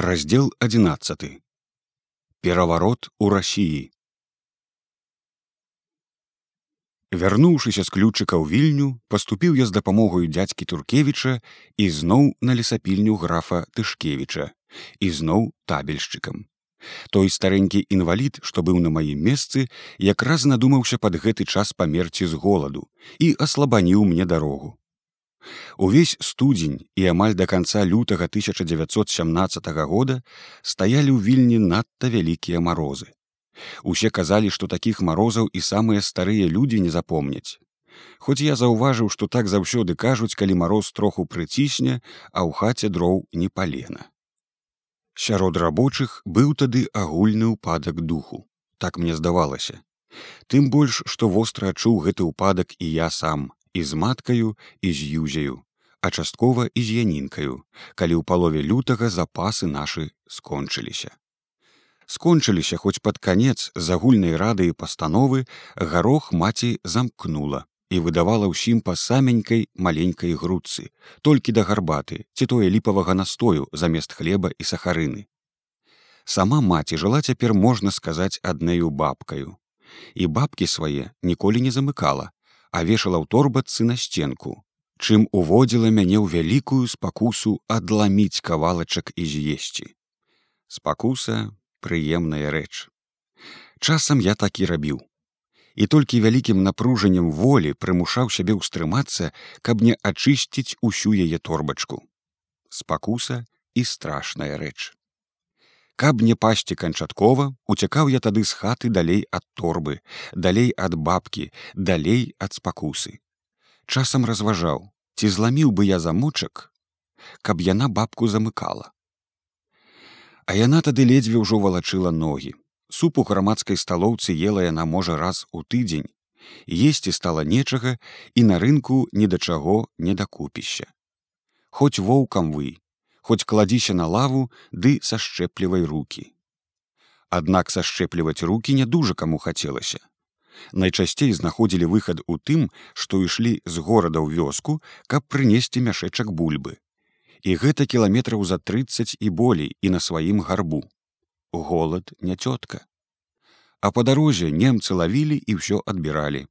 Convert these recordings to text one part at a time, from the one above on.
раздел 11 пераварот у рассіі вярнуўшыся з ключыка ў вільню паступіў я з дапамогаю дзядзькі туркевіча і зноў на лесапільню графа тышкевіча і зноў табельшчыкам той старэнькі інвалід што быў на маім месцы якраз надумаўся пад гэты час памерці з голаду і аслабаніў мне дарогу Увесь студзень і амаль да канца лютага 1917 года стаялі ў вільні надта вялікія марозы. Усе казалі, што такіх марозаў і самыя старыя людзі не запомняць. Хоць я заўважыў, што так заўсёды кажуць, калі мароз троху прыцісне, а ў хаце дроў не палена. Сярод рабочых быў тады агульны ўпадак духу. Так мне здавалася. Тым больш, што востра адчуў гэты ўпадак і я сам, і з маткаю і з юзею, а часткова і з янінкаю, калі ў палове лютага запасы нашы скончыліся. Скончыліся хоць пад канец з агульнай рады і пастановы гарох маці замкнула і выдавала ўсім па саменькай маленькай грудцы, толькі да гарбаты ці тое ліпавага настою замест хлеба і сахарыны. Сама маці жыла цяпер можна сказаць аднею бабкаю. І бабкі свае ніколі не замыкала, а вешала ў торбацы на сценку, чым уводзіла мяне ў вялікую спакусу адламіць кавалачак і з'есці. Спакуса прыемная рэч. Часам я так і рабіў. І толькі вялікім напружаннем волі прымушаў сябе ўстрымацца, каб не ачысціць усю яе торбачку. Спакуса і страшная рэч. Каб не пасці канчаткова, уцякаў я тады з хаты далей ад торбы, далей ад бабкі, далей ад спакусы. Часам разважаў, ці зламіў бы я замочак, каб яна бабку замыкала. А яна тады ледзьве ўжо валачыла ногі. Суп у грамадскай сталоўцы ела яна можа раз у тыдзень. Есці стала нечага і на рынку ні да чаго не дакупішся. Хоць воўкам вы, хоць кладзіся на лаву ды сашчэплівай руки. Аднак сашчэпліваць руки не дужа каму хацелася. Найчасцей знаходзілі выхад у тым, што ішлі з горада ў вёску, каб прынесці мяшэчак бульбы. І гэта кіламетраў за 30 і болей і на сваім гарбу. Голад не цётка. А па дарозе немцы лавілі і ўсё адбіралі.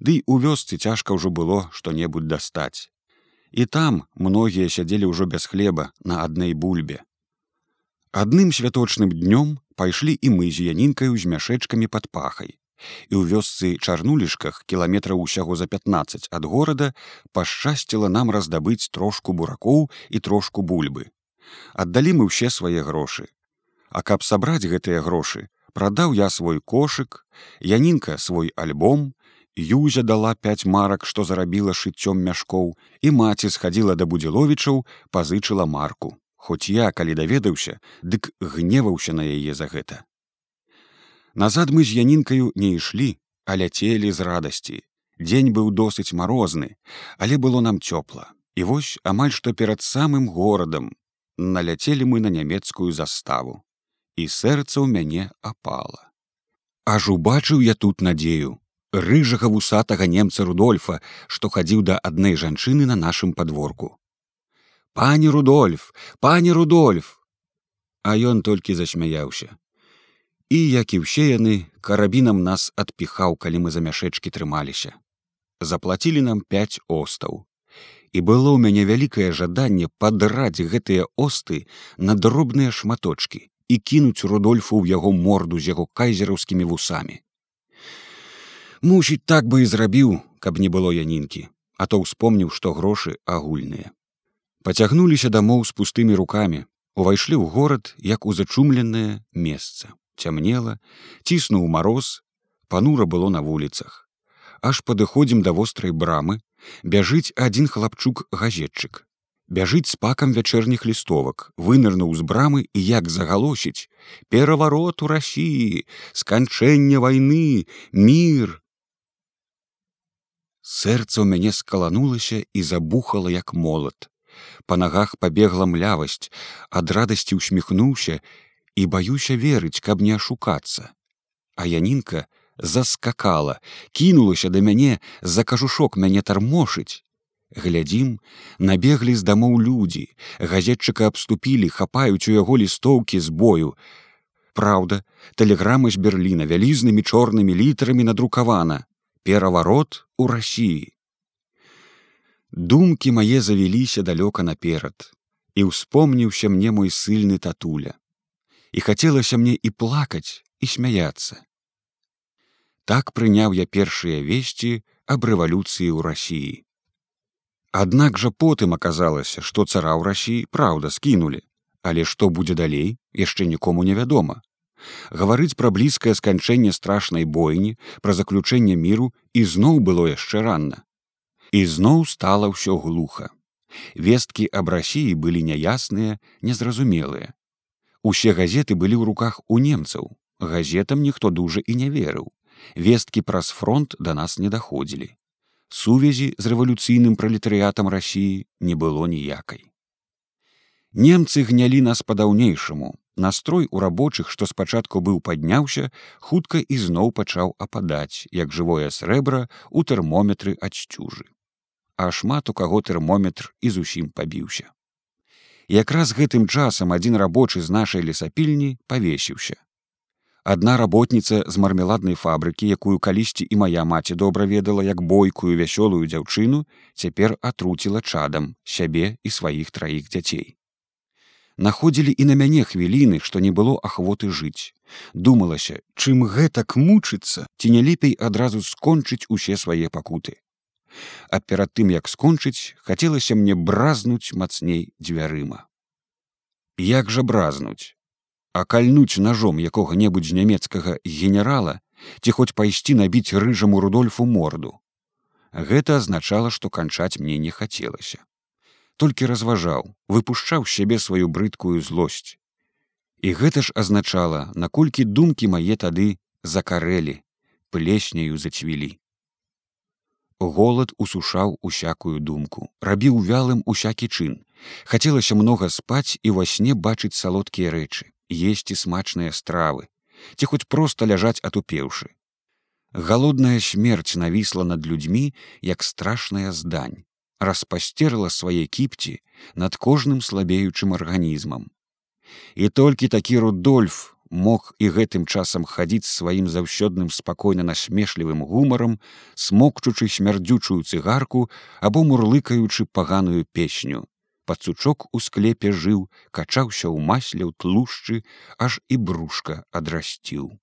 Дый у вёсцы цяжка ўжо было што-небудзь дастаць і там многія сядзелі ўжо без хлеба на адной бульбе. Адным святочным днём пайшлі і мы з янінкаю з мяшэчкамі пад пахай. І ў вёсцы чарнулішках кіламетраў усяго за 15 ад горада пашчасціла нам раздабыць трошку буракоў і трошку бульбы. Аддалі мы ўсе свае грошы. А каб сабраць гэтыя грошы, прадаў я свой кошык, янінка свой альбом, Юзя дала пяць марак, што зарабіла шыццём мяшкоў, і маці схадзіла да будзіловічаў, пазычыла марку. Хоць я, калі даведаўся, дык гневаўся на яе за гэта. Назад мы з янінкаю не ішлі, а ляцелі з радасці. Дзень быў досыць марозны, але было нам цёпла. І вось амаль што перад самым горадам наляцелі мы на нямецкую заставу. І сэрца ў мяне апала. Аж убачыў я тут надзею, рыжага вусатага немца рудольфа што хадзіў да аднай жанчыны на нашым падворку. Пані рудольф! Пані рудольф! А ён толькі засмяяўся. І як і ўсе яны карабінам нас адпіхаў калі мы за мяшэчкі трымаліся. Заплацілі нам пяць остаў. І было ў мяне вялікае жаданне падраць гэтыя осты на дробныя шматочки і кінуць рудольфу ў яго морду з яго кайзераўскімі вусамі Мусіць, так бы і зрабіў, каб не было янінкі, а то ўспомніў, што грошы агульныя. Пацягнуліся дамоў з пустымі рукамі, увайшлі ў горад як у зачумленае месца. Цямнела, ціснуў мароз, панура было на вуліцах. Аж падыходзім да вострай брамы, бяжыць адзін хлапчук газетчык. Бяжыць з пакам вячэрніх лістовак, вынырнуў з брамы і як загалосіць: Пераварот у рассіі, сканчэнне вайны, мір, Сэрца ў мяне скаланулася і забухала як молат. Па нагах пабегла млявасць, ад радасці усміхнуўся і баюся верыць, каб не ашукацца. А янінка заскакала, кінулася да мяне за кажушок мяне тармошыць. глядзім набеглі з дамоў людзі газетчыка абступілі хапаюць у яго лістоўкі з бою Праўда тэлеграмы з берерліна вялізнымі чорнымі літарамі надрукавана пераварот у рассіі думкі мае завяліся далёка наперад і ўспомніўся мне мой сыльны татуля. І хацелася мне і плакаць і смяяться так прыняў я першыя весці аб рэвалюцыі ў рассіі аднак жа потым аказалася што цара ў рассіі праўда скінулі але што будзе далей яшчэ нікому невядома гаварыць пра блізкае сканчэнне страшнай бойні пра заключэнне міру ізноў было яшчэ ранна. І зноў стала ўсё глуха. Весткі аб рассіі былі няясныя незразумелыя. Усе газеты былі ў руках у немцаў. Газетам ніхто дужа і не верыў. Весткі праз фронт да нас не даходзілі. Сувязі з рэвалюцыйным пралетарыятам рассіі не было ніякай. Немцы гнялі нас па-даўнейшаму настрой у рабочых што спачатку быў падняўся хутка ізноў пачаў ападаць як жывое срэбра у тэрмометры адсцюжы а шмат у каго тэрмометр і зусім пабіўся. Якраз гэтым часам адзін рабочы з нашай лесапільні павесіўся. Адна работніца з мармеладнай фабрыкі, якую калісьці і моя маці добра ведала як бойкую вясёлую дзяўчыну, цяпер атруціла чадам сябе і сваіх траіх дзяцей. Находзілі і на мяне хвіліны, што не было ахвоты жыць. Думалася, чым гэтак мучыцца, ці не лепей адразу скончыць усе свае пакуты. А перад тым, як скончыць, хацелася мне бразнуць мацней дзвярыма. Як жа бразнуць, а кальнуць ножом якога-небудзь нямецкага генерала ці хоць пайсці набіць рыжаму рудольфу морду гэта азначала што канчаць мне не хацелася толькі разважаў выпушчаў сябе сваю брыдкую злосць. І гэта ж азначала наколькі думкі мае тады закарэлі плесняю зацвілі. Голад усушаў усякую думку рабіў вялым усякі чын. Хацелася многа спаць і ва сне бачыць салодкія рэчы есці смачныя стравы ці хоць проста ляжаць атупеўшы. Галодная смерць навісла над людзьмі як страшная здань распасцерла свае кіпці над кожным слабеючым арганізмам. І толькі такі рудольф мог і гэтым часам хадзіць сваім заўсёдным спакойна насмешлівым гумарам смокчучы смярдзючую цыгарку або мурлыкаючы паганую песню. Пацучок у склепе жыў качаўся ў масле ў тлушчы аж і брушка адрасціў